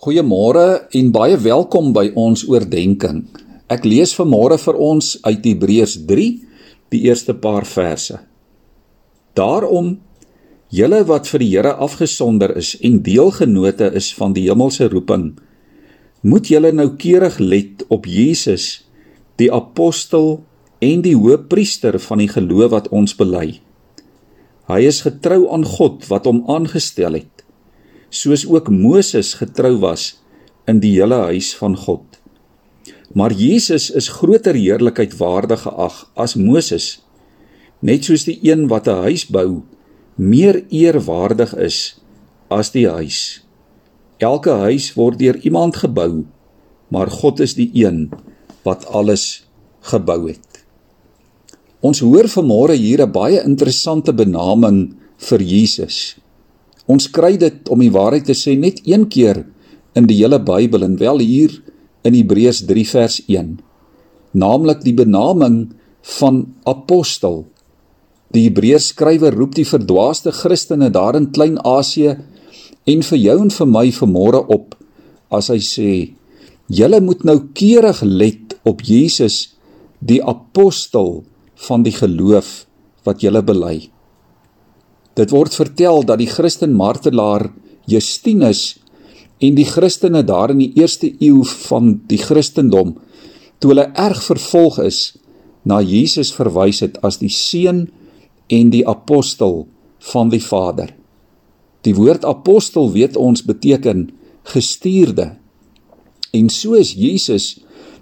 Goeiemôre en baie welkom by ons oordeenking. Ek lees vanmôre vir ons uit Hebreërs 3, die eerste paar verse. Daarom julle wat vir die Here afgesonder is en deelgenote is van die hemelse roeping, moet julle noukeurig let op Jesus, die apostel en die hoëpriester van die geloof wat ons bely. Hy is getrou aan God wat hom aangestel het soos ook Moses getrou was in die hele huis van God. Maar Jesus is groter heerlikheid waardig geag as Moses, net soos die een wat 'n huis bou meer eerwaardig is as die huis. Elke huis word deur iemand gebou, maar God is die een wat alles gebou het. Ons hoor vanmôre hier 'n baie interessante benaming vir Jesus. Ons kry dit om die waarheid te sê net een keer in die hele Bybel en wel hier in Hebreërs 3 vers 1. Naamlik die benaming van apostel. Die Hebreërs skrywer roep die verdwaaste Christene daar in Klein-Asië en vir jou en vir my vanmôre op as hy sê: "Julle moet nou keurig let op Jesus, die apostel van die geloof wat julle bely." Dit word vertel dat die Christen martelaar Justinus en die Christene daar in die eerste eeu van die Christendom toe hulle erg vervolg is na Jesus verwys het as die seun en die apostel van die Vader. Die woord apostel weet ons beteken gestuurde. En so is Jesus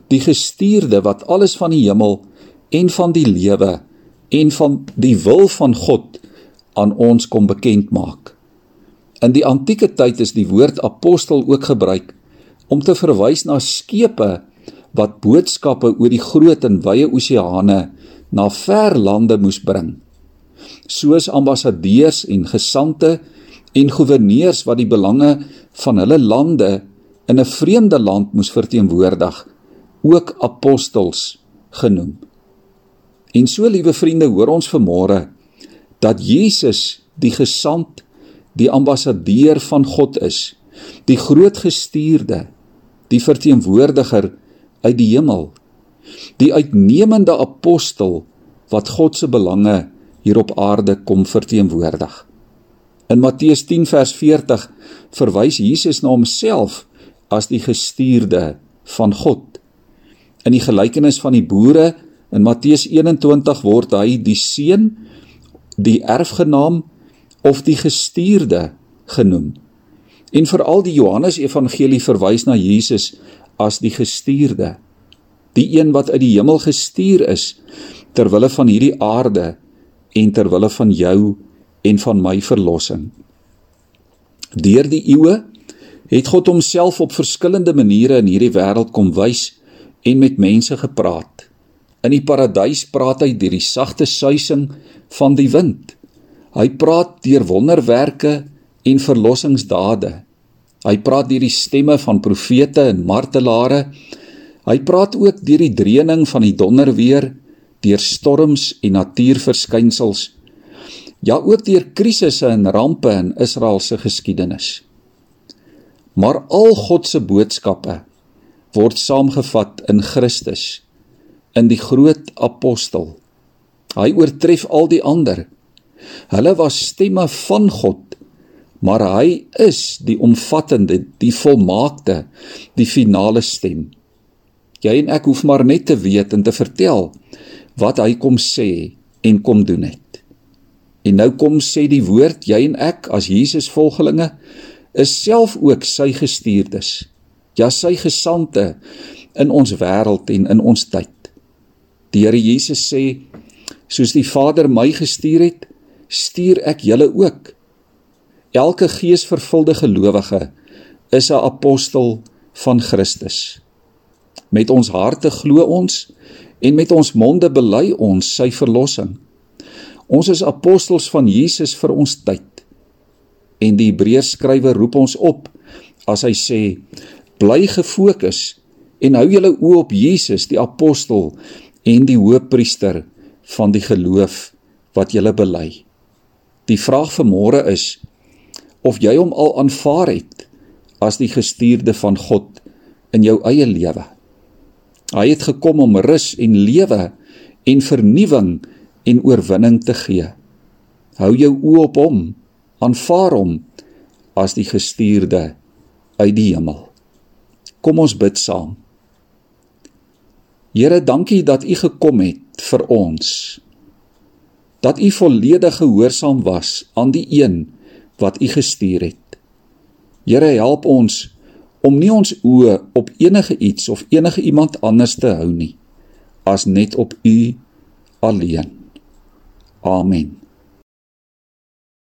die gestuurde wat alles van die hemel en van die lewe en van die wil van God aan ons kom bekend maak. In die antieke tyd is die woord apostel ook gebruik om te verwys na skepe wat boodskappe oor die groot en wye oseane na ver lande moes bring. Soos ambassadeurs en gesante en goewerneurs wat die belange van hulle lande in 'n vreemde land moes verteenwoordig, ook apostels genoem. En so liewe vriende, hoor ons vanmôre dat Jesus die gesant, die ambassadeur van God is, die groot gestuurde, die verteenwoordiger uit die hemel, die uitnemende apostel wat God se belange hier op aarde kom verteenwoordig. In Matteus 10 vers 40 verwys Jesus na homself as die gestuurde van God. In die gelykenis van die boere in Matteus 21 word hy die seun die erfgenaam of die gestuurde genoem. En veral die Johannes Evangelie verwys na Jesus as die gestuurde, die een wat uit die hemel gestuur is ter wille van hierdie aarde en ter wille van jou en van my verlossing. Deur die eeue het God homself op verskillende maniere in hierdie wêreld kom wys en met mense gepraat. In die paradys praat hy deur die sagte suising van die wind. Hy praat deur wonderwerke en verlossingsdade. Hy praat deur die stemme van profete en martelare. Hy praat ook deur die dreuning van die donderweer, deur storms en natuurverskynsels. Ja, ook deur krisisse en rampe in Israel se geskiedenis. Maar al God se boodskappe word saamgevat in Christus in die groot apostel. Hy oortref al die ander. Hulle was stemme van God, maar hy is die omvattende, die volmaakte, die finale stem. Jy en ek hoef maar net te weet en te vertel wat hy kom sê en kom doen het. En nou kom sê die woord jy en ek as Jesus volgelinge is self ook sy gestuurdes. Ja, sy gesande in ons wêreld en in ons tyd. Die Here Jesus sê: "Soos die Vader my gestuur het, stuur ek julle ook." Elke geesvervulde gelowige is 'n apostel van Christus. Met ons harte glo ons en met ons monde bely ons sy verlossing. Ons is apostels van Jesus vir ons tyd. En die Hebreërs skrywer roep ons op as hy sê: "Bly gefokus en hou julle oë op Jesus, die apostel en die hoëpriester van die geloof wat jy bely. Die vraag vir môre is of jy hom al aanvaar het as die gestuurde van God in jou eie lewe. Hy het gekom om rus en lewe en vernuwing en oorwinning te gee. Hou jou oë op hom, aanvaar hom as die gestuurde uit die hemel. Kom ons bid saam. Here, dankie dat U gekom het vir ons. Dat U volledig gehoorsaam was aan die een wat U gestuur het. Here, help ons om nie ons oë op enige iets of enige iemand anders te hou nie as net op U alleen. Amen.